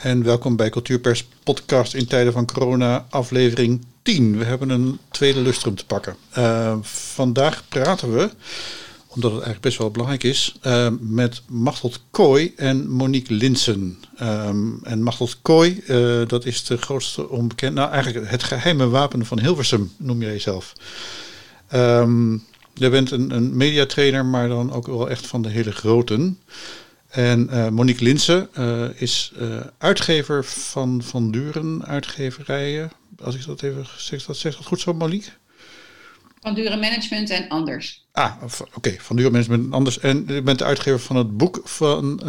En welkom bij Cultuurpers Podcast in tijden van corona, aflevering 10. We hebben een tweede lustrum te pakken. Uh, vandaag praten we, omdat het eigenlijk best wel belangrijk is, uh, met Machteld Kooi en Monique Linsen. Um, en Machteld Kooi, uh, dat is de grootste onbekend, nou eigenlijk het geheime wapen van Hilversum, noem jij jezelf. Um, je bent een, een mediatrainer, maar dan ook wel echt van de hele groten. En uh, Monique Linsen uh, is uh, uitgever van Van Duren uitgeverijen. Als ik dat even zeg, dat zeg dat goed zo, Monique? Van Duren Management en Anders. Ah, oké, okay. Van Duren Management en Anders. En je bent de uitgever van het boek van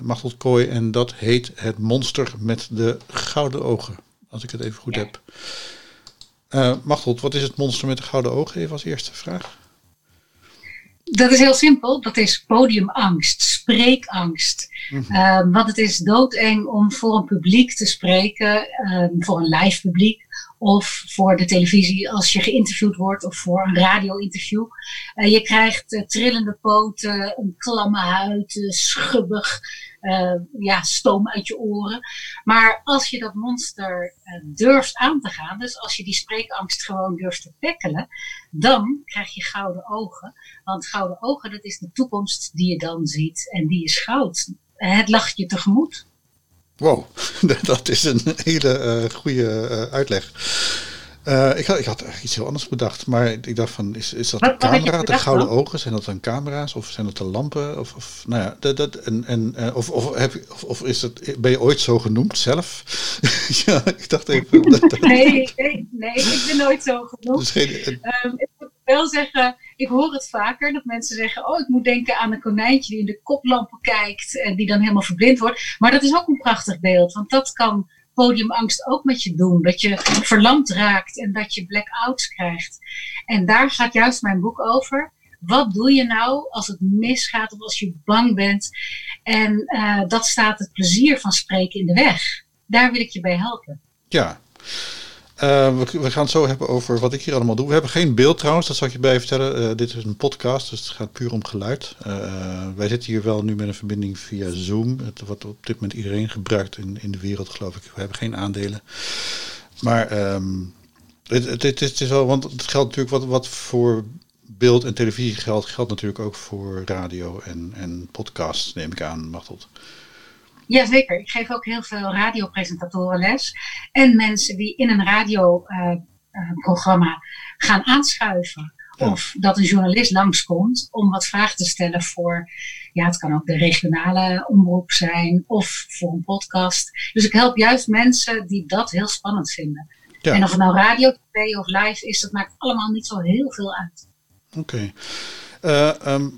Machteld Kooi. En dat heet Het Monster met de Gouden Ogen. Als ik het even goed ja. heb. Machteld, wat is het monster met de gouden ogen? Even als eerste vraag. Dat is heel simpel. Dat is podiumangst, spreekangst. Mm -hmm. uh, want het is doodeng om voor een publiek te spreken, uh, voor een live publiek. Of voor de televisie als je geïnterviewd wordt, of voor een radio-interview. je krijgt trillende poten, een klamme huid, schubbig uh, ja, stoom uit je oren. Maar als je dat monster durft aan te gaan, dus als je die spreekangst gewoon durft te tackelen, dan krijg je gouden ogen. Want gouden ogen, dat is de toekomst die je dan ziet en die is goud. Het lacht je tegemoet. Wow, dat is een hele uh, goede uitleg. Uh, ik, had, ik had iets heel anders bedacht, maar ik dacht van, is, is dat Wat- een camera, de gouden dan? ogen? Zijn dat dan camera's of zijn dat de lampen? Of, of nou ja, dat, dat, en, en, eh, of, of, heb, je- of, of is ben je ooit zo genoemd zelf? ja, ik dacht even. Dat, Nee, nee, nee, ik ben nooit zo genoemd. dus geen, Ehm, ik moet wel zeggen, ik hoor het vaker dat mensen zeggen: Oh, ik moet denken aan een konijntje die in de koplampen kijkt en die dan helemaal verblind wordt. Maar dat is ook een prachtig beeld, want dat kan podiumangst ook met je doen. Dat je verlamd raakt en dat je blackouts krijgt. En daar gaat juist mijn boek over. Wat doe je nou als het misgaat of als je bang bent? En eh, dat staat het plezier van spreken in de weg. Daar wil ik je bij helpen. Ja. Eh, we, gaan het zo hebben over wat ik hier allemaal doe. We hebben geen beeld trouwens, dat zal ik je bij vertellen. Eh, dit is een podcast, dus het gaat puur om geluid. Eh, wij zitten hier wel nu met een verbinding via Zoom, het, wat op dit moment iedereen gebruikt in, in de wereld, geloof ik. We hebben geen aandelen. Maar ehm, het, het, is- wel, want het geldt natuurlijk wat, wat voor beeld en televisie geldt, geldt natuurlijk ook voor radio en, en podcasts, neem ik aan, Machteld. Jazeker, ik geef ook heel veel radiopresentatoren les. En mensen die in een radioprogramma gaan aanschuiven. Ja. Of dat een journalist langskomt om wat vragen te stellen voor, ja, het kan ook de regionale omroep zijn of voor een podcast. Dus ik help juist mensen die dat heel spannend vinden. Ja. En of het nou radio, tv of live is, dat maakt allemaal niet zo heel veel uit. Oké. Eh, ehm,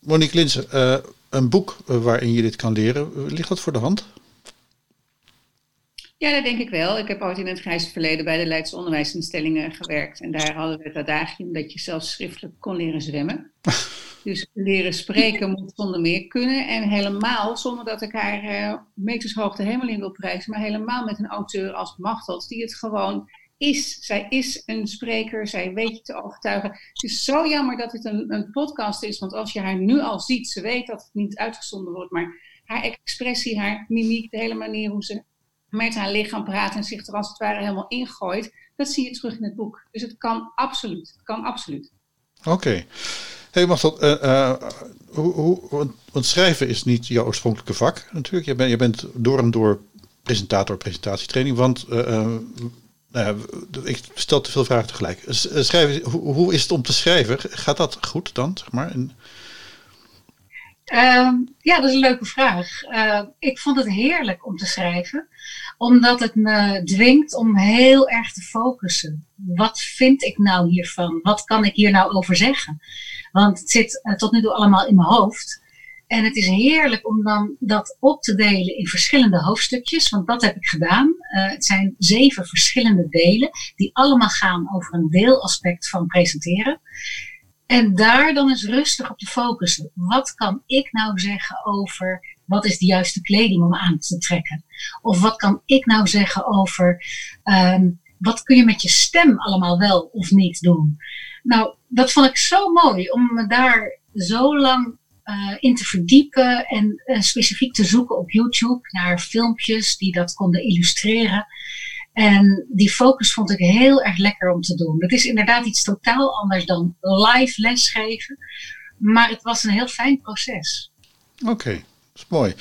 Monique Linsen, eh, een boek eh, waarin je dit kan leren, eh, ligt dat voor de hand? Ja, dat denk ik wel. Ik heb ooit in het grijze verleden bij de Leidse onderwijsinstellingen gewerkt. En daar hadden we het adagium dat je zelfs schriftelijk kon leren zwemmen. Dus leren spreken moet zonder meer kunnen. En helemaal, zonder dat ik haar eh, meters hoog de hemel in wil prijzen, maar helemaal met een auteur als Machteld, die het gewoon is. Zij is een spreker, zij weet je te overtuigen. Het is zo jammer dat het een, een podcast is, want als je haar nu al ziet, ze weet dat het niet uitgezonden wordt, maar haar expressie, haar mimiek, de hele manier hoe ze met haar lichaam praat en zich er als het ware helemaal ingooit, dat zie je terug in het boek. Dus het kan absoluut. Het kan absoluut. Oké. Hey, Machteld, eh, eh, hoe, hoe, want, schrijven is niet jouw oorspronkelijke vak natuurlijk. Je, bent je bent door en door presentator, presentatietraining. Want eh, nou ja, ik stel te veel vragen tegelijk. Eh, Schrijven, hoe, is het om te schrijven? Gaat dat goed dan, zeg maar? En, Ehm, ja, dat is een leuke vraag. Eh, ik vond het heerlijk om te schrijven, omdat het me dwingt om heel erg te focussen. Wat vind ik nou hiervan? Wat kan ik hier nou over zeggen? Want het zit eh, tot nu toe allemaal in mijn hoofd. En het is heerlijk om dan dat op te delen in verschillende hoofdstukjes, want dat heb ik gedaan. Eh, het zijn zeven verschillende delen die allemaal gaan over een deelaspect van presenteren. En daar dan eens rustig op te focussen. Wat kan ik nou zeggen over wat is de juiste kleding om aan te trekken? Of wat kan ik nou zeggen over ehm, wat kun je met je stem allemaal wel of niet doen? Nou, dat vond ik zo mooi om me daar zo lang uh, in te verdiepen en uh, specifiek te zoeken op YouTube naar filmpjes die dat konden illustreren. En die focus vond ik heel erg lekker om te doen. Het is inderdaad iets totaal anders dan live lesgeven, maar het was een heel fijn proces. Oké, dat is mooi.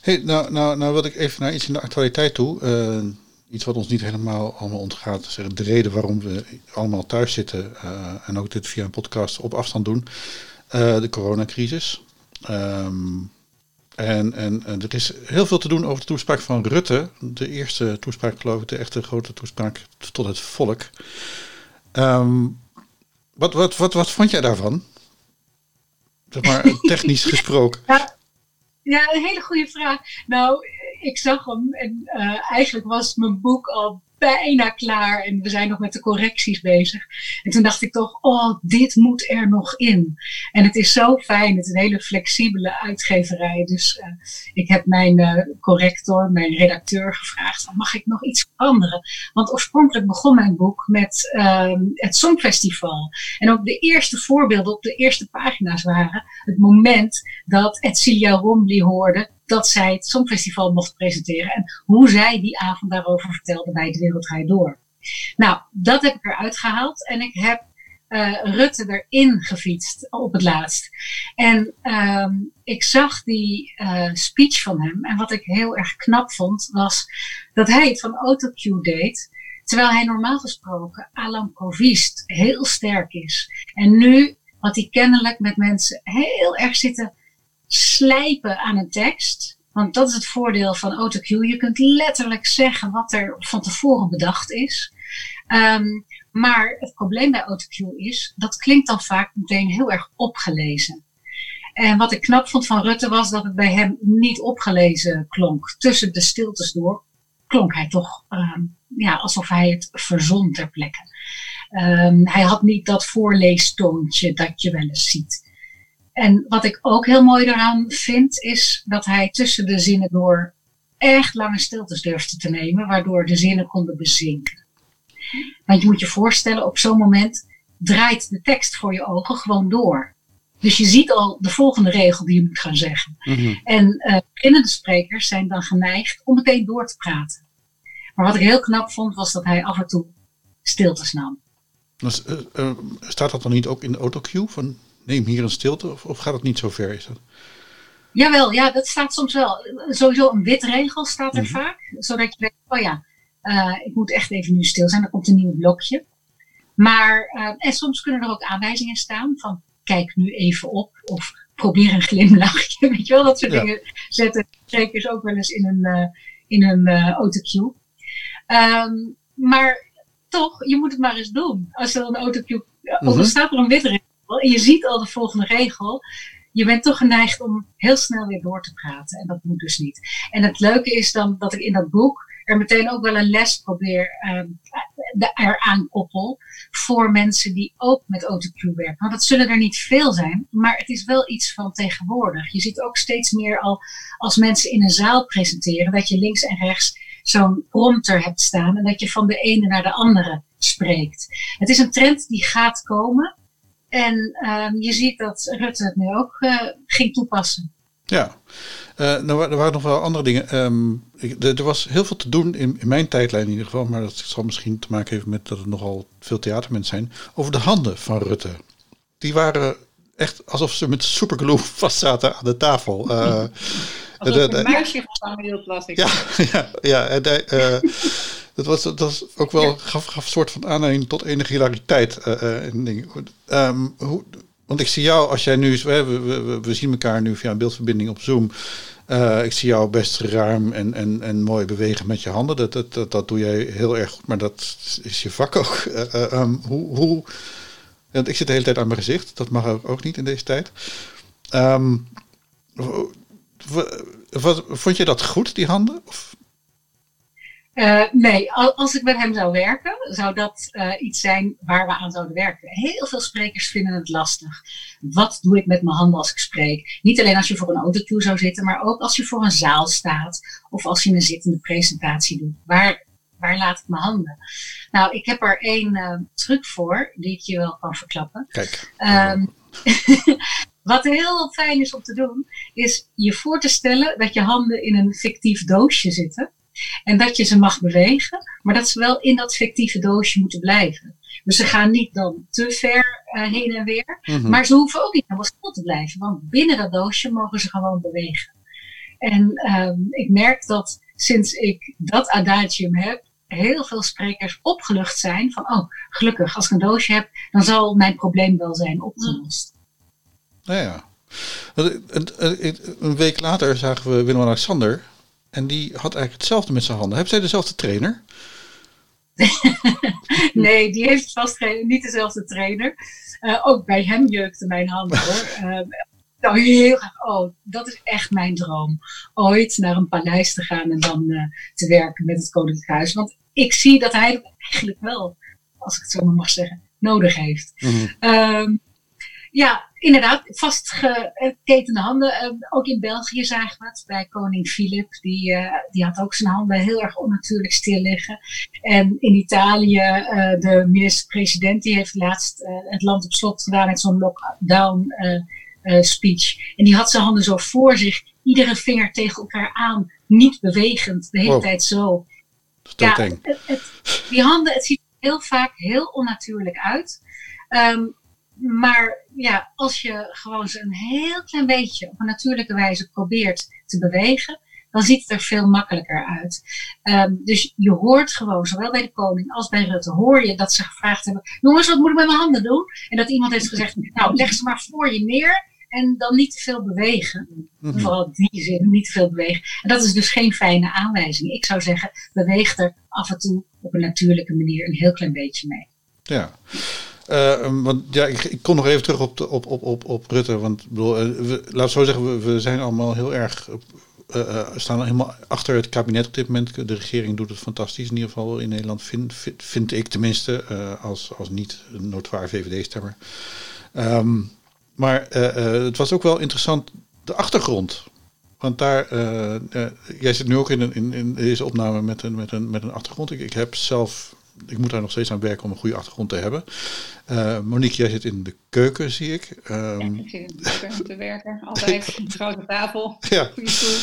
Hey, nou, nou, nou wil ik even naar iets in de actualiteit toe. Uh, iets wat ons niet helemaal allemaal ontgaat. De reden waarom we allemaal thuis zitten en ook dit via een podcast op afstand doen. Uh, de coronacrisis. Um, en, en, en, er is heel veel te doen over de toespraak van Rutte. De eerste toespraak, geloof ik, de echte grote toespraak tot het volk. Um, wat, wat, wat, wat vond jij daarvan? Zeg maar technisch gesproken. Ja, ja, een hele goede vraag. Nou, ik zag hem en uh, eigenlijk was mijn boek al bijna klaar en we zijn nog met de correcties bezig. En toen dacht ik toch, oh, dit moet er nog in. En het is zo fijn, het is een hele flexibele uitgeverij. Dus uh, ik heb mijn uh, corrector, mijn redacteur gevraagd, mag ik nog iets veranderen? Want oorspronkelijk begon mijn boek met uh, het Songfestival. En ook de eerste voorbeelden op de eerste pagina's waren het moment dat Edcilia Rombly hoorde dat zij het Songfestival mocht presenteren. En hoe zij die avond daarover vertelde bij De Wereld Door. Nou, dat heb ik eruit gehaald. En ik heb uh, Rutte erin gefietst op het laatst. En um, ik zag die uh, speech van hem. En wat ik heel erg knap vond, was dat hij het van autocue deed. Terwijl hij normaal gesproken Alan Covist heel sterk is. En nu had hij kennelijk met mensen heel erg zitten slijpen aan een tekst. Want dat is het voordeel van autocue. Je kunt letterlijk zeggen wat er van tevoren bedacht is. Um, maar het probleem bij autocue is, dat klinkt dan vaak meteen heel erg opgelezen. En wat ik knap vond van Rutte was dat het bij hem niet opgelezen klonk. Tussen de stiltes door klonk hij toch um, ja, alsof hij het verzon ter plekke. Um, hij had niet dat voorleestoontje dat je wel eens ziet. En wat ik ook heel mooi daaraan vind, is dat hij tussen de zinnen door echt lange stiltes durfde te nemen, waardoor de zinnen konden bezinken. Want je moet je voorstellen, op zo'n moment draait de tekst voor je ogen gewoon door. Dus je ziet al de volgende regel die je moet gaan zeggen. Mm-hmm. En uh, beginnende sprekers zijn dan geneigd om meteen door te praten. Maar wat ik heel knap vond, was dat hij af en toe stiltes nam. Dus, uh, uh, staat dat dan niet ook in de autocue? Van neem hier een stilte? Of, of gaat het niet zo ver? Is dat? Jawel, ja, dat staat soms wel. Sowieso een witregel staat er mm -hmm. vaak. Zodat je denkt, oh ja, uh, ik moet echt even nu stil zijn. Dan komt een nieuw blokje. Maar, uh, en soms kunnen er ook aanwijzingen staan van, kijk nu even op. Of probeer een glimlachje. Weet je wel, dat soort ja. dingen zetten sprekers ook wel eens in een, uh, in een autocue. Um, maar toch, je moet het maar eens doen. Als er een autocue, mm -hmm. of staat er een witregel je ziet al de volgende regel, je bent toch geneigd om heel snel weer door te praten. En dat moet dus niet. En het leuke is dan dat ik in dat boek er meteen ook wel een les probeer um, eraan koppel voor mensen die ook met autocue werken. Want dat zullen er niet veel zijn, maar het is wel iets van tegenwoordig. Je ziet ook steeds meer al als mensen in een zaal presenteren, dat je links en rechts zo'n prompter hebt staan en dat je van de ene naar de andere spreekt. Het is een trend die gaat komen. En um, je ziet dat Rutte het nu ook uh, ging toepassen. Ja, uh, nou, er waren nog wel andere dingen. Um, ik, er was heel veel te doen in, in, mijn tijdlijn in ieder geval, maar dat zal misschien te maken hebben met dat er nogal veel theatermensen zijn. Over de handen van Rutte. Die waren echt alsof ze met superglue vast zaten aan de tafel. Uh, alsof een muisje gevangen hield, las ik. Ja, ja, ja en uh, dat was, dat was ook wel, gaf, gaf een soort van aanleiding tot enige hilariteit. Uh, uh, en. Um, hoe, want ik zie jou, als jij nu, we, we, we zien elkaar nu via een beeldverbinding op Zoom. Uh, ik zie jou best ruim en, en, en mooi bewegen met je handen. Dat, dat, dat, dat doe jij heel erg goed, maar dat is je vak ook. Uh, um, hoe, hoe, want ik zit de hele tijd aan mijn gezicht, dat mag ook niet in deze tijd. Um, wat, vond je dat goed, die handen? Of? Uh, nee, als ik met hem zou werken, zou dat uh, iets zijn waar we aan zouden werken. Heel veel sprekers vinden het lastig. Wat doe ik met mijn handen als ik spreek? Niet alleen als je voor een autocue zou zitten, maar ook als je voor een zaal staat of als je een zittende presentatie doet. Waar, waar laat ik mijn handen? Nou, ik heb er één uh, truc voor die ik je wel kan verklappen. Kijk. Um, Wat heel fijn is om te doen, is je voor te stellen dat je handen in een fictief doosje zitten. En dat je ze mag bewegen, maar dat ze wel in dat fictieve doosje moeten blijven. Dus ze gaan niet dan te ver uh, heen en weer. Mhm. Maar ze hoeven ook niet helemaal stil te blijven. Want binnen dat doosje mogen ze gewoon bewegen. En ehm, ik merk dat sinds ik dat adagium heb, heel veel sprekers opgelucht zijn van, oh, gelukkig, als ik een doosje heb, dan zal mijn probleem wel zijn opgelost. Nou ja. Eh, eh, eh, Een week later zagen we Willem-Alexander. En die had eigenlijk hetzelfde met zijn handen. Hebben zij dezelfde trainer? Nee, die heeft vast geen, niet dezelfde trainer. Eh, ook bij hem jeukte mijn handen hoor. Nou, heel graag. Oh, dat is echt mijn droom. Ooit naar een paleis te gaan en dan eh, te werken met het Koninklijk Huis. Want ik zie dat hij het eigenlijk wel, als ik het zo maar mag zeggen, nodig heeft. Mhm. Ehm, ja, inderdaad, vastgeketende handen. Ehm, ook in België zagen we het bij koning Filip. Die, eh, die had ook zijn handen heel erg onnatuurlijk stil liggen. En in Italië, eh, de minister-president, die heeft laatst eh, het land op slot gedaan met zo'n lockdown speech. En die had zijn handen zo voor zich, iedere vinger tegen elkaar aan, niet bewegend, de hele Wow. tijd zo. Ja, het, het- die handen, het ziet er heel vaak heel onnatuurlijk uit. Ehm, maar ja, als je gewoon ze een heel klein beetje op een natuurlijke wijze probeert te bewegen, dan ziet het er veel makkelijker uit. Ehm, dus je hoort gewoon, zowel bij de koning als bij Rutte, hoor je dat ze gevraagd hebben: jongens, wat moet ik met mijn handen doen? En dat iemand heeft gezegd: nou, leg ze maar voor je neer en dan niet te veel bewegen. Mhm. Vooral in die zin, niet te veel bewegen. En dat is dus geen fijne aanwijzing. Ik zou zeggen, beweeg er af en toe op een natuurlijke manier een heel klein beetje mee. Ja. Eh, want ja, ik, ik kom nog even terug op, de, op, op, op, op Rutte. Want bedoel, eh, we, zo zeggen, we, zijn allemaal heel erg. eh, staan helemaal achter het kabinet op dit moment. De regering doet het fantastisch, in ieder geval in Nederland, vind, vind, vind ik tenminste, als, als niet notoire VVD-stemmer. Ehm, maar het was ook wel interessant, de achtergrond. Want daar, jij zit nu ook in, een- in, in deze opname met een, met een, met een achtergrond. Ik, ik heb zelf, ik moet daar nog steeds aan werken om een goede achtergrond te hebben. Eh, Monique, jij zit in de keuken, zie ik. Ehm, Ja, ik zit in de keuken te werken. Altijd een grote tafel, ja. goede stoel.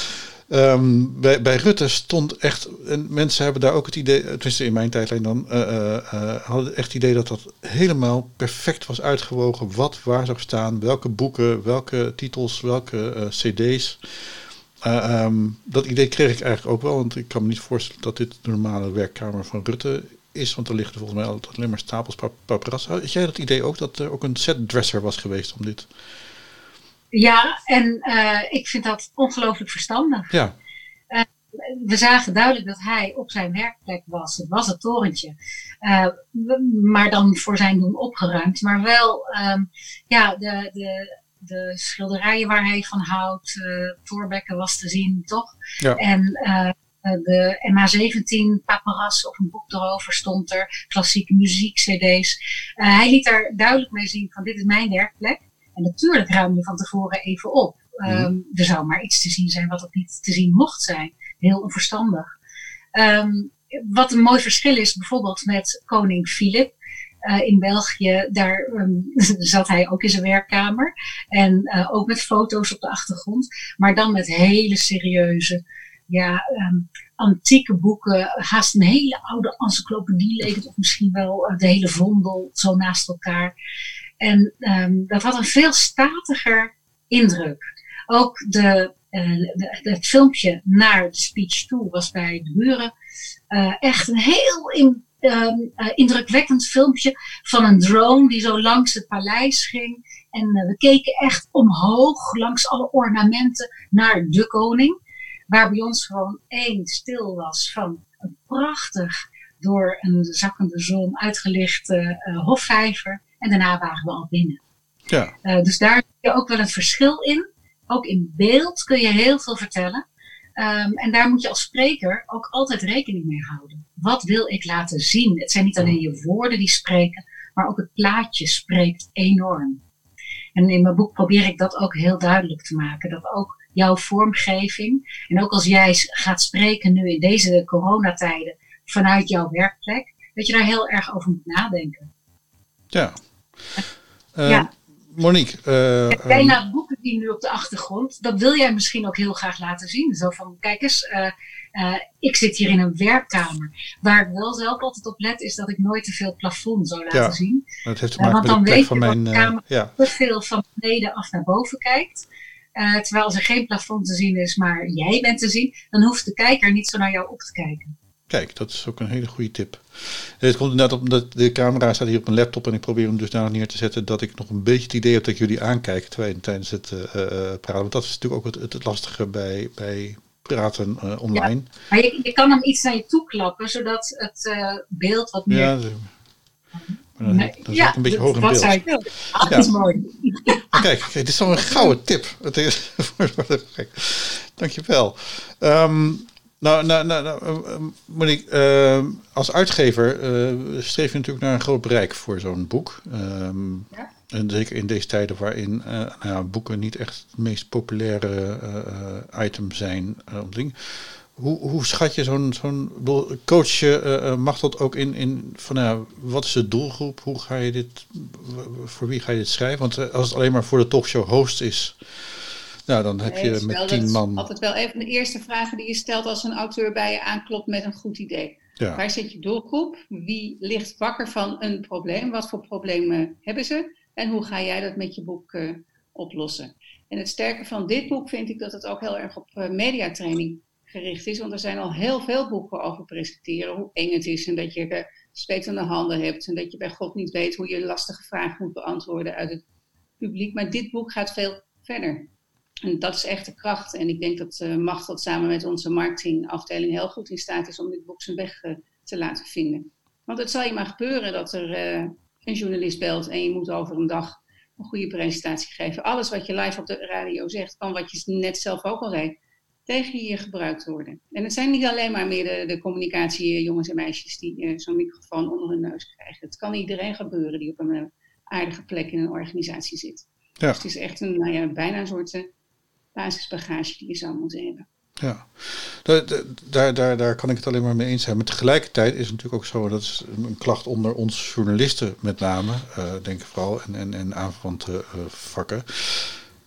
Ehm, bij, bij Rutte stond echt, en mensen hebben daar ook het idee, tenminste in mijn tijdlijn dan, eh, hadden echt het idee dat dat helemaal perfect was uitgewogen. Wat waar zou staan, welke boeken, welke titels, welke cd's. Eh, ehm, dat idee kreeg ik eigenlijk ook wel, want ik kan me niet voorstellen dat dit de normale werkkamer van Rutte is, want er liggen volgens mij altijd alleen maar stapels pap paparazzi. Had jij dat idee ook, dat er ook een setdresser was geweest om dit? Ja, en eh, ik vind dat ongelooflijk verstandig. Ja, We zagen duidelijk dat hij op zijn werkplek was. Het was het torentje. Eh, maar dan voor zijn doen opgeruimd. Maar wel ehm, ja, de, de, de schilderijen waar hij van houdt. eh Thorbecke was te zien, toch? Ja. En eh, de MH17 paparazzi of een boek erover stond er. Klassieke muziek, cd's. Eh, hij liet daar duidelijk mee zien van dit is mijn werkplek. En natuurlijk ruimde je van tevoren even op. Ehm, Er zou maar iets te zien zijn wat ook niet te zien mocht zijn. Heel onverstandig. Ehm, wat een mooi verschil is bijvoorbeeld met koning Filip. Eh, in België, daar ehm, zat hij ook in zijn werkkamer. En eh, ook met foto's op de achtergrond. Maar dan met hele serieuze, ja, ehm, antieke boeken. Haast een hele oude encyclopedie leek het. Of misschien wel eh, de hele vondel zo naast elkaar. En ehm, dat had een veel statiger indruk. Ook de, eh, de, het filmpje naar de speech toe was bij de buren eh, echt een heel ehm, eh, indrukwekkend filmpje van een drone die zo langs het paleis ging. En we keken echt omhoog langs alle ornamenten naar de koning. Waar bij ons gewoon één stil was van een prachtig door een zakkende zon uitgelichte eh, hofvijver. En daarna waren we al binnen. ja. Uh, dus daar zie je ook wel een verschil in. Ook in beeld kun je heel veel vertellen. Um, en daar moet je als spreker ook altijd rekening mee houden. Wat wil ik laten zien? Het zijn niet alleen je woorden die spreken, maar ook het plaatje spreekt enorm. En in mijn boek probeer ik dat ook heel duidelijk te maken. Dat ook jouw vormgeving, en ook als jij gaat spreken nu in deze coronatijden vanuit jouw werkplek, dat je daar heel erg over moet nadenken. Ja. Uh, ja. Monique. Uh, bijna boeken die nu op de achtergrond. Dat wil jij misschien ook heel graag laten zien. Zo van, kijk eens, uh, ik zit hier in een werkkamer. Waar ik wel zelf altijd op let, is dat ik nooit te veel plafond zou laten ja, zien. Dat heeft te maken want dan met de weet je mijn, dat de kamer ja. te veel van beneden af naar boven kijkt. terwijl als er geen plafond te zien is, maar jij bent te zien, dan hoeft de kijker niet zo naar jou op te kijken. Kijk, dat is ook een hele goede tip. Het komt inderdaad op omdat de camera staat hier op een laptop en ik probeer hem dus daar neer te zetten dat ik nog een beetje het idee heb dat ik jullie aankijk terwijl, tijdens het uh, praten. Want dat is natuurlijk ook het, het lastige bij, bij praten uh, online. Ja, maar je, je, kan hem iets naar je toe klappen zodat het beeld wat meer... Ja, maar dan, nee, dan ja, een beetje hoog in beeld. Zei ik. Ah, dat is mooi. Kijk, kijk, dit is wel een gouden tip. Dankjewel. Um, nou, nou, nou, nou eh, eh, Monique, uh, als uitgever uh, streef je natuurlijk naar een groot bereik voor zo'n boek. Um, ja? En zeker in deze tijden waarin uh, nou ja, boeken niet echt het meest populaire item zijn. Hoe, hoe schat je zo'n zo'n coach je mag dat ook in, in van nou, wat is de doelgroep? Hoe ga je dit, voor wie ga je dit schrijven? Want als het alleen maar voor de talkshow host is, nou, dan heb je met tien man. Altijd wel een van de eerste vragen die je stelt als een auteur bij je aanklopt met een goed idee. Waar zit je doelgroep? Wie ligt wakker van een probleem? Wat voor problemen hebben ze? En hoe ga jij dat met je boek uh, oplossen? En het sterke van dit boek vind ik dat het ook heel erg op uh, mediatraining gericht is. Want er zijn al heel veel boeken over presenteren. Hoe eng het is en dat je uh, zweet aan de handen hebt. En dat je bij God niet weet hoe je lastige vragen moet beantwoorden uit het publiek. Maar dit boek gaat veel verder. En dat is echt de kracht. En ik denk dat uh, Machteld samen met onze marketingafdeling heel goed in staat is om dit boek zijn weg uh, te laten vinden. Want het zal je maar gebeuren dat er uh, een journalist belt en je moet over een dag een goede presentatie geven. Alles wat je live op de radio zegt, kan wat je net zelf ook al zei, tegen je gebruikt worden. En het zijn niet alleen maar meer de, de communicatiejongens en meisjes die zo'n microfoon onder hun neus krijgen. Het kan iedereen gebeuren die op een aardige plek in een organisatie zit. Ja. Dus het is echt een, nou ja, bijna een soort basisbagage die je zou moeten hebben. Ja, daar, daar, daar kan ik het alleen maar mee eens zijn. Maar tegelijkertijd is het natuurlijk ook zo, dat is een klacht onder ons journalisten met name, uh, denk ik vooral, en, en, en aanverwante uh, vakken,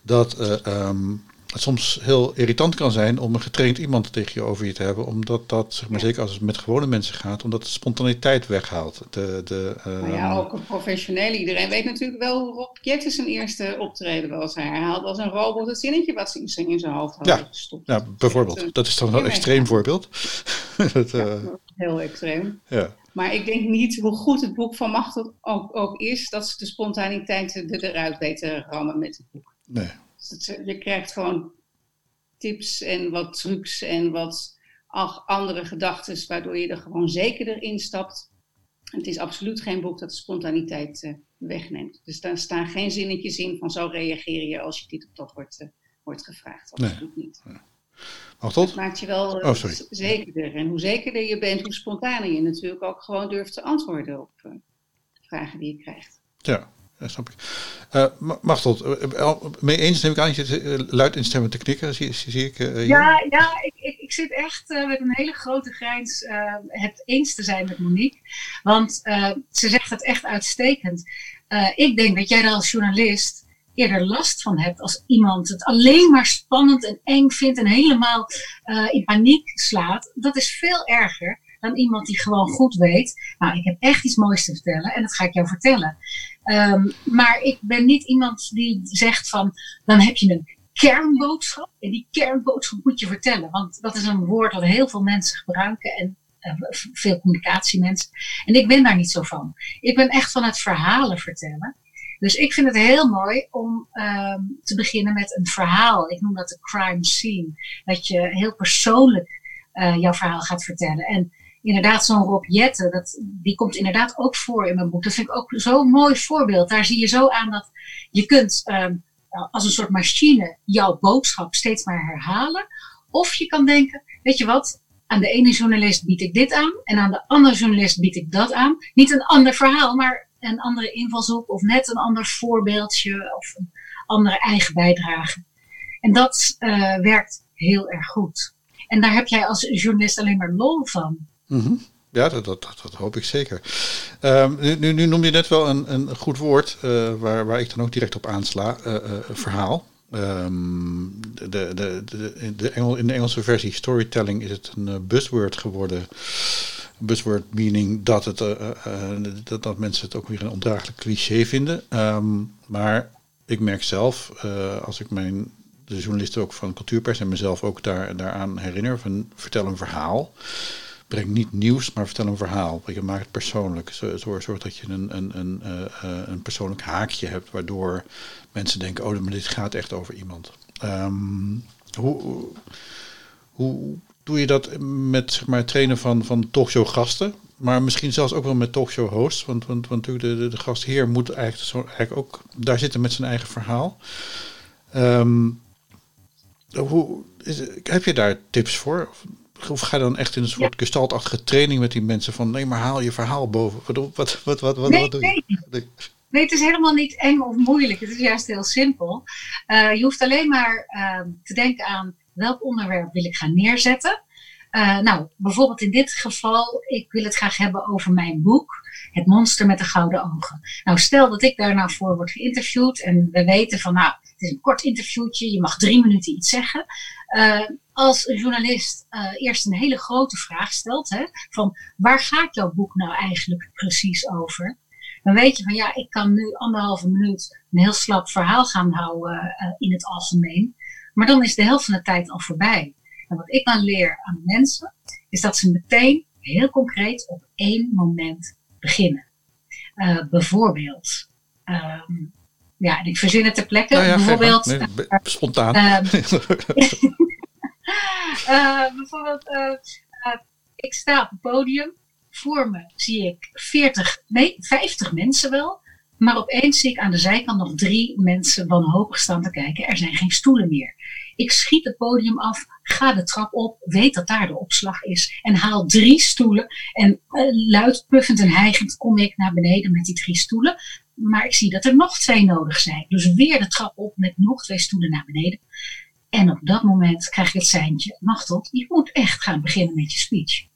dat uh, um, het soms heel irritant kan zijn om een getraind iemand tegen je over je te hebben. Omdat dat, zeg maar, zeker als het met gewone mensen gaat, omdat het spontaniteit weghaalt. De, de, uh, ja, ook een professioneel. Iedereen weet natuurlijk wel hoe Rob Jetten zijn eerste optreden was. Hij herhaalde als een robot het zinnetje wat ze in zijn hoofd had ja, gestopt. Ja, bijvoorbeeld. Dat, is dan wel een extreem voorbeeld. dat, uh, ja, heel extreem. Ja. Maar ik denk niet, hoe goed het boek van Macht ook, ook is, dat ze de spontaniteit eruit weten rammen met het boek. Nee, je krijgt gewoon tips en wat trucs en wat andere gedachten, waardoor je er gewoon zekerder instapt. Het is absoluut geen boek dat de spontaniteit uh, wegneemt. Dus daar staan geen zinnetjes in van zo reageer je als je dit of dat wordt, uh, wordt gevraagd. Absoluut nee. niet. Mag dat? maakt je wel uh, oh, zekerder. En hoe zekerder je bent, hoe spontaner je natuurlijk ook gewoon durft te antwoorden op vragen die je krijgt. Ja, ja, snap ik. Uh, mee eens neem ik aan je luid instemmen te knikken, zie, zie ik. Uh, ja, ja ik, ik, ik, zit echt met een hele grote grijns het eens te zijn met Monique. Want ze zegt het echt uitstekend. ik denk dat jij er als journalist eerder last van hebt als iemand het alleen maar spannend en eng vindt en helemaal in paniek slaat. Dat is veel erger dan iemand die gewoon goed weet. Nou, ik heb echt iets moois te vertellen en dat ga ik jou vertellen. Um, maar ik ben niet iemand die zegt van, dan heb je een kernboodschap. En die kernboodschap moet je vertellen. Want dat is een woord dat heel veel mensen gebruiken. En uh, veel communicatiemensen. En ik ben daar niet zo van. Ik ben echt van het verhalen vertellen. Dus ik vind het heel mooi om um, te beginnen met een verhaal. Ik noem dat de crime scene. Dat je heel persoonlijk uh, jouw verhaal gaat vertellen. En inderdaad, zo'n Rob Jette, dat, die komt inderdaad ook voor in mijn boek. Dat vind ik ook zo'n mooi voorbeeld. Daar zie je zo aan dat je kunt um, als een soort machine jouw boodschap steeds maar herhalen. Of je kan denken, weet je wat, aan de ene journalist bied ik dit aan en aan de andere journalist bied ik dat aan. Niet een ander verhaal, maar een andere invalshoek of net een ander voorbeeldje of een andere eigen bijdrage. En dat uh, werkt heel erg goed. En daar heb jij als journalist alleen maar lol van. Mm Ja, dat, dat, hoop ik zeker. Ehm, nu, nu, noem je net wel een, een goed woord uh, waar, waar ik dan ook direct op aansla. Uh, verhaal. Um, de, de, de, de in de Engelse versie storytelling is het een buzzword geworden. Buzzword meaning dat, het, dat, dat mensen het ook weer een ondraaglijk cliché vinden. Um, maar ik merk zelf, als ik mijn de journalisten ook van cultuurpers en mezelf ook daar, daaraan herinner, van vertel een verhaal breng niet nieuws, maar vertel een verhaal. Je maakt het persoonlijk. Zorg, dat je een, een, een, uh, een persoonlijk haakje hebt, waardoor mensen denken: oh, dit gaat echt over iemand. Um, hoe, hoe doe je dat met zeg maar, het trainen van, van talkshow gasten? Maar misschien zelfs ook wel met talkshow hosts. Want, want, want de, de, de gastheer moet eigenlijk, zo, eigenlijk ook daar zitten met zijn eigen verhaal. Um, hoe, is, heb je daar tips voor? Of ga je dan echt in een soort ja. gestaltachtige training met die mensen van nee, maar haal je verhaal boven. Wat, wat, wat, wat, wat, nee, wat doe je? Nee. nee. het is helemaal niet eng of moeilijk. Het is juist heel simpel. Uh, je hoeft alleen maar uh, te denken aan welk onderwerp wil ik gaan neerzetten. Uh, nou, bijvoorbeeld in dit geval, ik wil het graag hebben over mijn boek, Het monster met de gouden ogen. Nou, stel dat ik daar nou voor word geïnterviewd en we weten van, nou, het is een kort interviewtje, je mag drie minuten iets zeggen. Uh, als een journalist uh, eerst een hele grote vraag stelt, hè, van waar gaat jouw boek nou eigenlijk precies over? Dan weet je van ja, ik kan nu anderhalve minuut een heel slap verhaal gaan houden uh, in het algemeen. Maar dan is de helft van de tijd al voorbij. En wat ik dan leer aan mensen, is dat ze meteen heel concreet op één moment beginnen. Uh, bijvoorbeeld, um, ja, ik verzin het ter plekke. Nou ja, bijvoorbeeld. Nee, spontaan. Uh, bijvoorbeeld, uh, ik sta op het podium. Voor me zie ik 40, nee, 50 mensen wel. Maar opeens zie ik aan de zijkant nog drie mensen wanhopig staan te kijken. Er zijn geen stoelen meer. Ik schiet het podium af, ga de trap op, weet dat daar de opslag is en haal drie stoelen. En luid puffend en hijgend kom ik naar beneden met die drie stoelen. Maar ik zie dat er nog twee nodig zijn. Dus weer de trap op met nog twee stoelen naar beneden. En op dat moment krijg ik het seintje, Machtel, je moet echt gaan beginnen met je speech.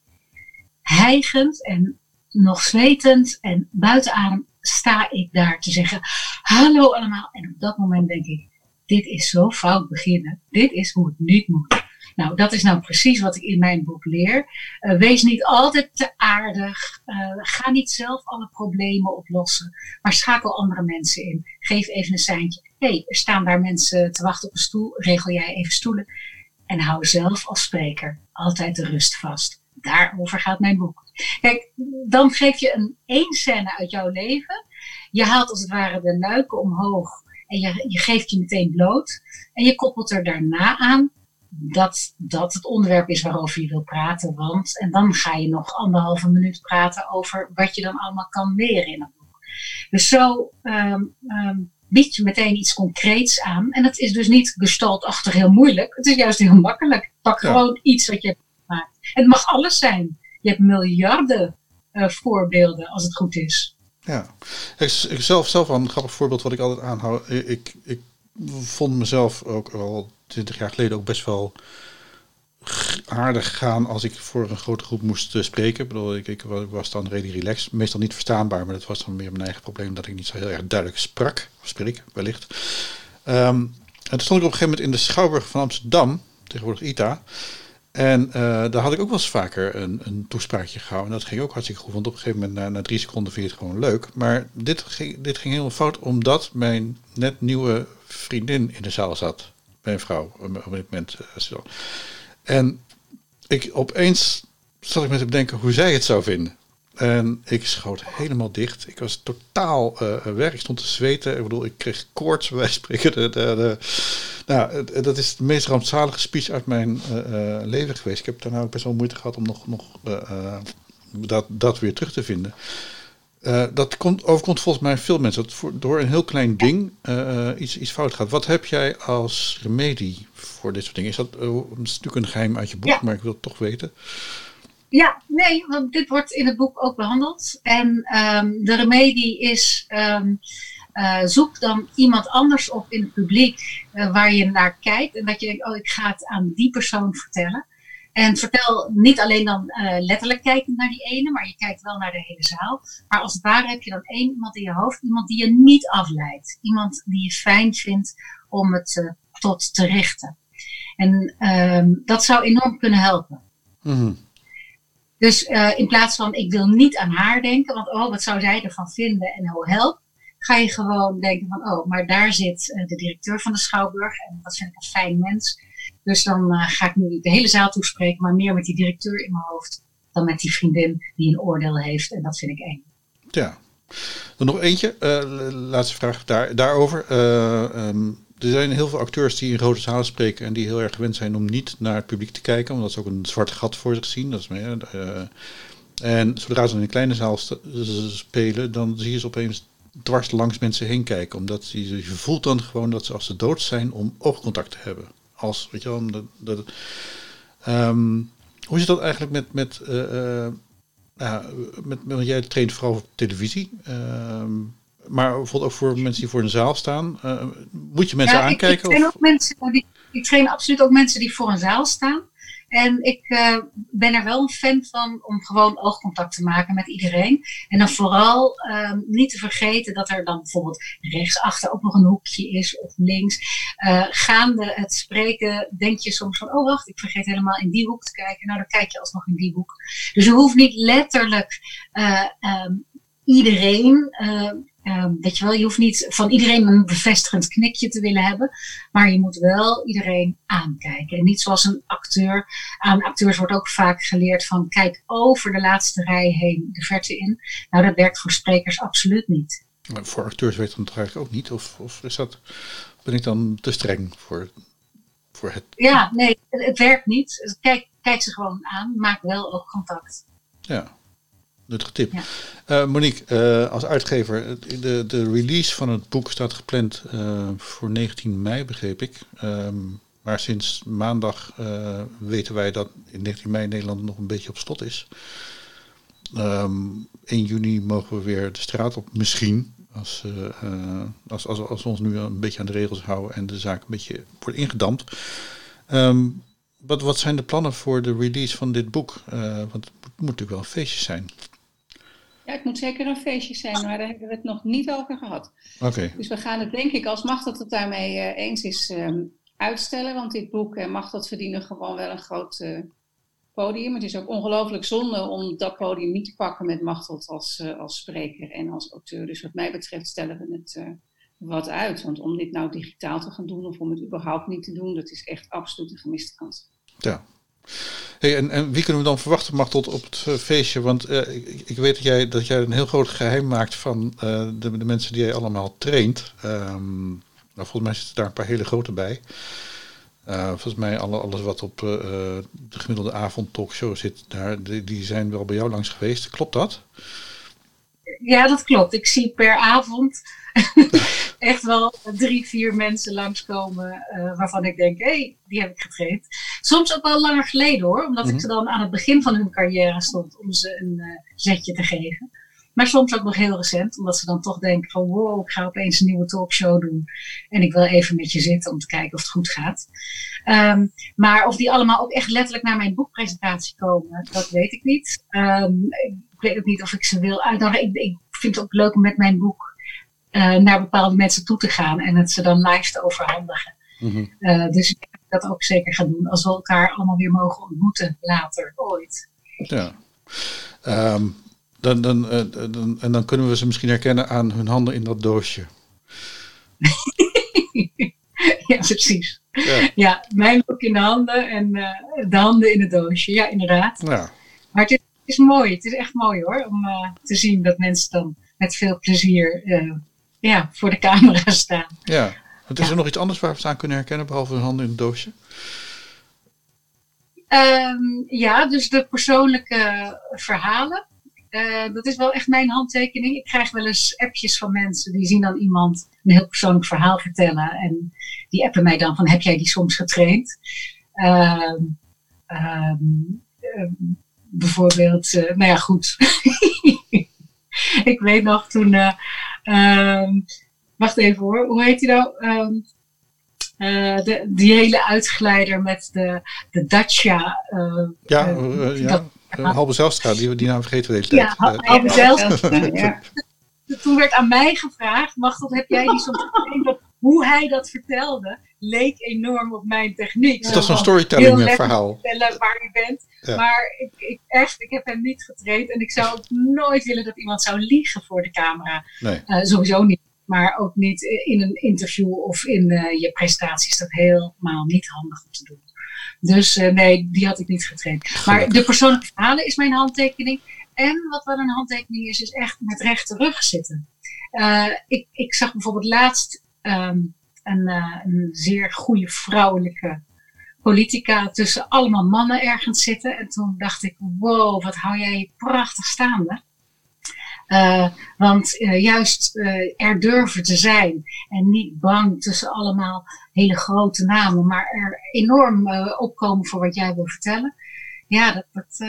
Hijgend en nog zwetend en buiten adem sta ik daar te zeggen, hallo allemaal. En op dat moment denk ik, dit is zo fout beginnen. Dit is hoe het niet moet. Nou, dat is nou precies wat ik in mijn boek leer. Uh, wees niet altijd te aardig. Uh, ga niet zelf alle problemen oplossen. Maar schakel andere mensen in. Geef even een seintje. Hé, hey, er staan daar mensen te wachten op een stoel. Regel jij even stoelen. En hou zelf als spreker altijd de rust vast. Daarover gaat mijn boek. Kijk, dan geef je een één scène uit jouw leven. Je haalt als het ware de luiken omhoog en je, je geeft je meteen bloot. En je koppelt er daarna aan dat dat het onderwerp is waarover je wil praten. Want, en dan ga je nog anderhalve minuut praten over wat je dan allemaal kan leren in een boek. Dus zo ehm, ehm, bied je meteen iets concreets aan. En dat is dus niet gestaltachtig heel moeilijk. Het is juist heel makkelijk. Pak gewoon iets wat je hebt gemaakt. En het mag alles zijn. Je hebt miljarden eh, voorbeelden als het goed is. Ja, ik, zelf, zelf wel een grappig voorbeeld wat ik altijd aanhoud. Ik, ik vond mezelf ook wel 20 jaar geleden ook best wel aardig gaan als ik voor een grote groep moest eh, spreken. Ik, bedoel, ik, ik, was dan redelijk relaxed. Meestal niet verstaanbaar, maar dat was dan meer mijn eigen probleem dat ik niet zo heel erg duidelijk sprak. Spreek, wellicht. Um, toen stond ik op een gegeven moment in de Schouwburg van Amsterdam, tegenwoordig ITA. En eh, daar had ik ook wel eens vaker een, een, toespraakje gehouden. En dat ging ook hartstikke goed, want op een gegeven moment, na, drie seconden, vind je het gewoon leuk. Maar dit ging, dit ging heel fout, omdat mijn net nieuwe vriendin in de zaal zat. Mijn vrouw, op dit moment. Uh, en ik opeens zat ik met te bedenken hoe zij het zou vinden. En ik schoot helemaal dicht. Ik was totaal uh, weg. Ik stond te zweten. Ik bedoel, ik kreeg koorts bij spreken. De, de, nou, dat is de meest rampzalige speech uit mijn leven geweest. Ik heb daarna ook best wel moeite gehad om nog, nog dat, dat weer terug te vinden. Dat komt, overkomt volgens mij veel mensen. Dat voor, door een heel klein ding iets, iets fout gaat. Wat heb jij als remedie voor dit soort dingen? Is dat, het is natuurlijk een geheim uit je boek, ja. maar ik wil het toch weten. Ja, nee, want dit wordt in het boek ook behandeld. En um, de remedie is, um, uh, zoek dan iemand anders op in het publiek uh, waar je naar kijkt. En dat je denkt, oh, ik ga het aan die persoon vertellen. En vertel niet alleen dan uh, letterlijk kijkend naar die ene, maar je kijkt wel naar de hele zaal. Maar als het ware heb je dan één iemand in je hoofd, iemand die je niet afleidt. Iemand die je fijn vindt om het uh, tot te richten. En uh, dat zou enorm kunnen helpen. Mm Dus uh, in plaats van ik wil niet aan haar denken, want oh, wat zou zij ervan vinden en oh help. Ga je gewoon denken van oh, maar daar zit de directeur van de Schouwburg en dat vind ik een fijn mens. Dus dan uh, ga ik nu de hele zaal toespreken, maar meer met die directeur in mijn hoofd dan met die vriendin die een oordeel heeft. En dat vind ik eng. Ja. Dan nog eentje, uh, laatste vraag daar, daarover. Uh, um, er zijn heel veel acteurs die in rode zalen spreken en die heel erg gewend zijn om niet naar het publiek te kijken, omdat ze ook een zwart gat voor zich zien. Dat is meer, en zodra ze in een kleine zaal spelen, dan zie je ze opeens dwars langs mensen heen kijken. Omdat je, je voelt dan gewoon dat ze als ze dood zijn om oogcontact te hebben als, weet je wel, dat, dat, um, hoe zit dat eigenlijk met, met, uh, uh, ja, met, met, jij traint vooral op televisie, uh, maar bijvoorbeeld ook voor mensen die voor een zaal staan. Uh, moet je mensen ja, aankijken? Ik, ik train, ook mensen die, ik train absoluut ook mensen die voor een zaal staan. En ik uh, ben er wel een fan van om gewoon oogcontact te maken met iedereen. En dan vooral uh, niet te vergeten dat er dan bijvoorbeeld rechtsachter ook nog een hoekje is of links. Uh, gaande het spreken denk je soms van, oh wacht, ik vergeet helemaal in die hoek te kijken. Nou, dan kijk je alsnog in die hoek. Dus je hoeft niet letterlijk um, iedereen Um, weet je wel, je hoeft niet van iedereen een bevestigend knikje te willen hebben, maar je moet wel iedereen aankijken. En niet zoals een acteur. Aan acteurs wordt ook vaak geleerd van kijk over de laatste rij heen de verte in. Nou, dat werkt voor sprekers absoluut niet. Maar voor acteurs werkt dat eigenlijk ook niet? Of, of is dat, ben ik dan te streng voor, voor het? Ja, nee, het, het werkt niet. Kijk, kijk ze gewoon aan, maak wel ook contact. Ja, nuttige tip. Ja. Uh, Monique, uh, als uitgever, de, de release van het boek staat gepland uh, voor 19 mei, begreep ik. Um, maar sinds maandag weten wij dat in 19 mei Nederland nog een beetje op slot is. Um, 1 juni mogen we weer de straat op, misschien. Als, als, als, als we ons nu een beetje aan de regels houden en de zaak een beetje wordt ingedampt. Um, wat, wat zijn de plannen voor de release van dit boek? want het moet natuurlijk wel een feestje zijn. Ja, het moet zeker een feestje zijn, maar daar hebben we het nog niet over gehad. Okay. Dus we gaan het denk ik, als Machteld het daarmee uh, eens is, um, uitstellen. Want dit boek uh, Machteld verdienen gewoon wel een groot uh, podium. Het is ook ongelooflijk zonde om dat podium niet te pakken met Machteld als, als spreker en als auteur. Dus wat mij betreft stellen we het wat uit. Want om dit nou digitaal te gaan doen of om het überhaupt niet te doen, dat is echt absoluut een gemiste kans. Ja, Hey, en, en wie kunnen we dan verwachten, Machtel, op het uh, feestje? Want uh, ik, weet dat jij, dat jij een heel groot geheim maakt van uh, de, de, mensen die jij allemaal traint. Um, nou, volgens mij zitten daar een paar hele grote bij. volgens mij alle, alles wat op de gemiddelde avond talkshow zit, daar, die, die zijn wel bij jou langs geweest. Klopt dat? Ja, dat klopt. Ik zie per avond echt wel drie, vier mensen langskomen uh, waarvan ik denk, hé, hey, die heb ik getraind. Soms ook wel langer geleden hoor, omdat mm -hmm. ik ze dan aan het begin van hun carrière stond om ze een uh, zetje te geven. Maar soms ook nog heel recent, omdat ze dan toch denken van wow, ik ga opeens een nieuwe talkshow doen. En ik wil even met je zitten om te kijken of het goed gaat. Um, maar of die allemaal ook echt letterlijk naar mijn boekpresentatie komen, dat weet ik niet. Um, ik weet ook niet of ik ze wil uitnodigen. Ik, ik vind het ook leuk om met mijn boek uh, naar bepaalde mensen toe te gaan en het ze dan live te overhandigen. Mm -hmm. uh, dus ik dat ook zeker gaan doen als we elkaar allemaal weer mogen ontmoeten later, ooit. Ja. Um, dan, dan, uh, dan, en dan kunnen we ze misschien herkennen aan hun handen in dat doosje. ja, precies. Ja. ja. mijn boek in de handen en de handen in het doosje. Ja, inderdaad. Ja. Maar het is, het is mooi. Het is echt mooi hoor. Om te zien dat mensen dan met veel plezier ja, voor de camera staan. Ja. Wat is ja. er nog iets anders waar we staan kunnen herkennen, behalve hun handen in het doosje? Um, ja, dus de persoonlijke verhalen. Uh, dat is wel echt mijn handtekening. Ik krijg wel eens appjes van mensen die zien dan iemand een heel persoonlijk verhaal vertellen. En die appen mij dan van, heb jij die soms getraind? Uh, um, um, bijvoorbeeld, uh, nou ja, goed. ik weet nog toen, uh, wacht even hoor, hoe heet hij nou? Uh, de, die hele uitgeleider met de, de Dacia. Uh, ja, uh, ja. Halbe Zijlstra, die, die naam vergeten we deze tijd. Ja, Halbe Zijlstra. ja. Toen werd aan mij gevraagd, Machtel, heb jij die soms hoe hij dat vertelde, leek enorm op mijn techniek. Dat is een storytelling verhaal. vertellen waar je bent. Maar ik, ik, echt, ik heb hem niet getraind. En ik zou ook nooit willen dat iemand zou liegen voor de camera. Nee. sowieso niet maar ook niet in een interview of in uh, je prestaties. Dat helemaal niet handig om te doen. Dus uh, nee, die had ik niet getraind. Maar de persoonlijke verhalen is mijn handtekening. En wat wel een handtekening is, is echt met rechte rug zitten. Ik, ik zag bijvoorbeeld laatst um, een, een zeer goede vrouwelijke politica tussen allemaal mannen ergens zitten. En toen dacht ik, wow, wat hou jij prachtig staande. Uh, want uh, juist er durven te zijn en niet bang tussen allemaal hele grote namen, maar er enorm opkomen voor wat jij wil vertellen. Ja, dat, dat,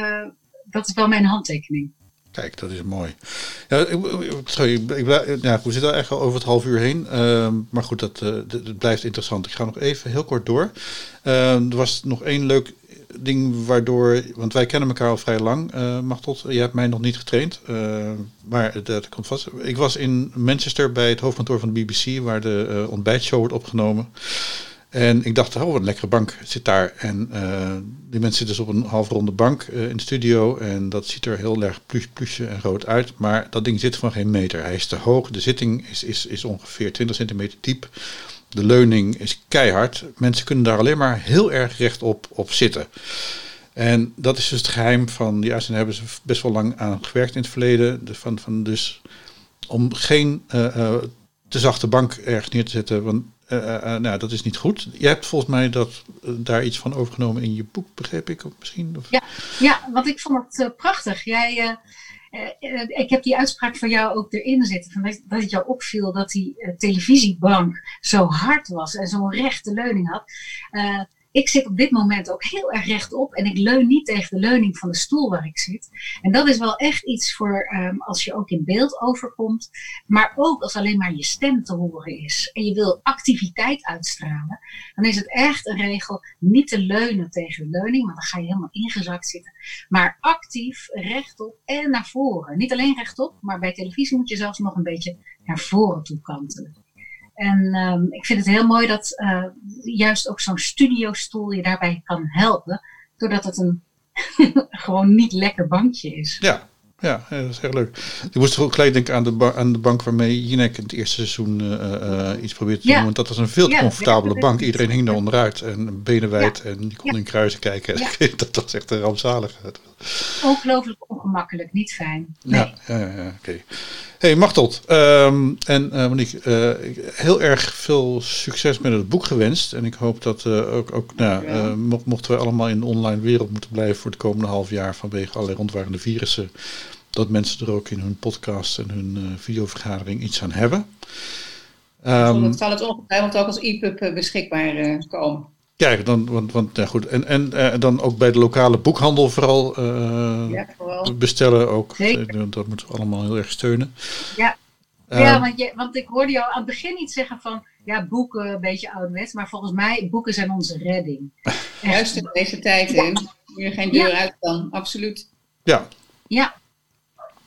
dat is wel mijn handtekening. Kijk, dat is mooi. Ja, sorry, ik, ja, we zitten eigenlijk al over het half uur heen. Uh, maar goed, dat, dat, blijft interessant. Ik ga nog even heel kort door. Uh, er was nog één leuk ding waardoor, want wij kennen elkaar al vrij lang, uh, Machtot. Je hebt mij nog niet getraind, uh, maar dat komt vast. Ik was in Manchester bij het hoofdkantoor van de BBC, waar de ontbijtshow wordt opgenomen. En ik dacht, oh, wat een lekkere bank zit daar. En die mensen zitten dus op een halfronde bank in de studio. En dat ziet er heel erg plus, plusje en rood uit. Maar dat ding zit van geen meter. Hij is te hoog. De zitting is, is, is ongeveer 20 centimeter diep. De leuning is keihard. Mensen kunnen daar alleen maar heel erg rechtop op zitten. En dat is dus het geheim van die uitzending hebben ze best wel lang aan gewerkt in het verleden. De, van, van dus om geen uh, te zachte bank ergens neer te zetten. Want uh, nou, dat is niet goed. Je hebt volgens mij dat, daar iets van overgenomen in je boek, begreep ik misschien? Of? Ja, ja, want ik vond het prachtig. Jij ik heb die uitspraak van jou ook erin zitten. Dat, dat het jou opviel dat die televisiebank zo hard was en zo'n rechte leuning had. Ik zit op dit moment ook heel erg rechtop en ik leun niet tegen de leuning van de stoel waar ik zit. En dat is wel echt iets voor um, als je ook in beeld overkomt, maar ook als alleen maar je stem te horen is en je wil activiteit uitstralen, dan is het echt een regel niet te leunen tegen de leuning, want dan ga je helemaal ingezakt zitten, maar actief rechtop en naar voren. Niet alleen rechtop, maar bij televisie moet je zelfs nog een beetje naar voren toe kantelen. En um, ik vind het heel mooi dat uh, juist ook zo'n studiostoel je daarbij kan helpen. Doordat het een gewoon niet lekker bankje is. Ja, ja, dat is heel leuk. Ik moest ook gelijk denken aan de, aan de bank waarmee Jinek in het eerste seizoen uh, uh, iets probeerde te doen. Want dat was een veel te comfortabele bank. Iedereen hing er onderuit en benen wijd en die kon in kruisen kijken. dat was echt een rampzalig. Ongelooflijk ongemakkelijk, niet fijn. Nee. Ja, ja, ja oké. Okay. Hey Machtot um, en uh, Monique, uh, heel erg veel succes met het boek gewenst. En ik hoop dat uh, ook, ook nou, mochten we allemaal in de online wereld moeten blijven voor het komende half jaar vanwege allerlei rondwarende virussen, dat mensen er ook in hun podcast en hun videovergadering iets aan hebben. Um, dat zal het ongetwijfeld ook als e-pub beschikbaar komen. Kijk, dan, want, want ja, goed. En, en uh, dan ook bij de lokale boekhandel vooral, uh, ja, vooral. bestellen ook. Zeker. Dat moeten we allemaal heel erg steunen. Ja, uh, ja want, je, want ik hoorde jou aan het begin iets zeggen van, ja, boeken een beetje ouderwets, maar volgens mij, boeken zijn onze redding. Juist in deze tijd, ja. Nu je geen deur ja. uit kan, absoluut. Ja. Ja.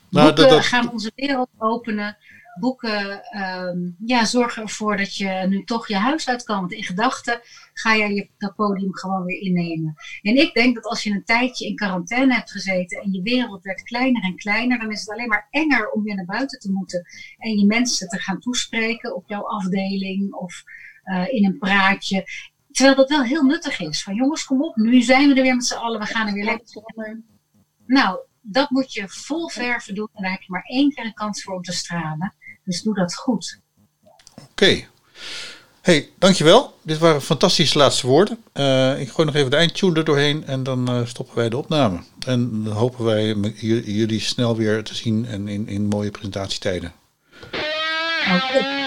Nou, boeken dat, dat... gaan onze wereld openen boeken um, ja, zorgen ervoor dat je nu toch je huis uit kan. Want in gedachten ga je, je dat podium gewoon weer innemen. En ik denk dat als je een tijdje in quarantaine hebt gezeten en je wereld werd kleiner en kleiner, dan is het alleen maar enger om weer naar buiten te moeten. En je mensen te gaan toespreken op jouw afdeling of uh, in een praatje. Terwijl dat wel heel nuttig is. Van jongens, kom op, nu zijn we er weer met z'n allen, we gaan er weer lekker. Nou, dat moet je vol verven doen en daar heb je maar één keer een kans voor om te stralen. Dus doe dat goed. Oké. Okay. Hey, dankjewel. Dit waren fantastische laatste woorden. Uh, ik gooi nog even de eindtune er doorheen en dan uh, stoppen wij de opname. En dan hopen wij jullie snel weer te zien en in, in mooie presentatietijden. Oké. Okay.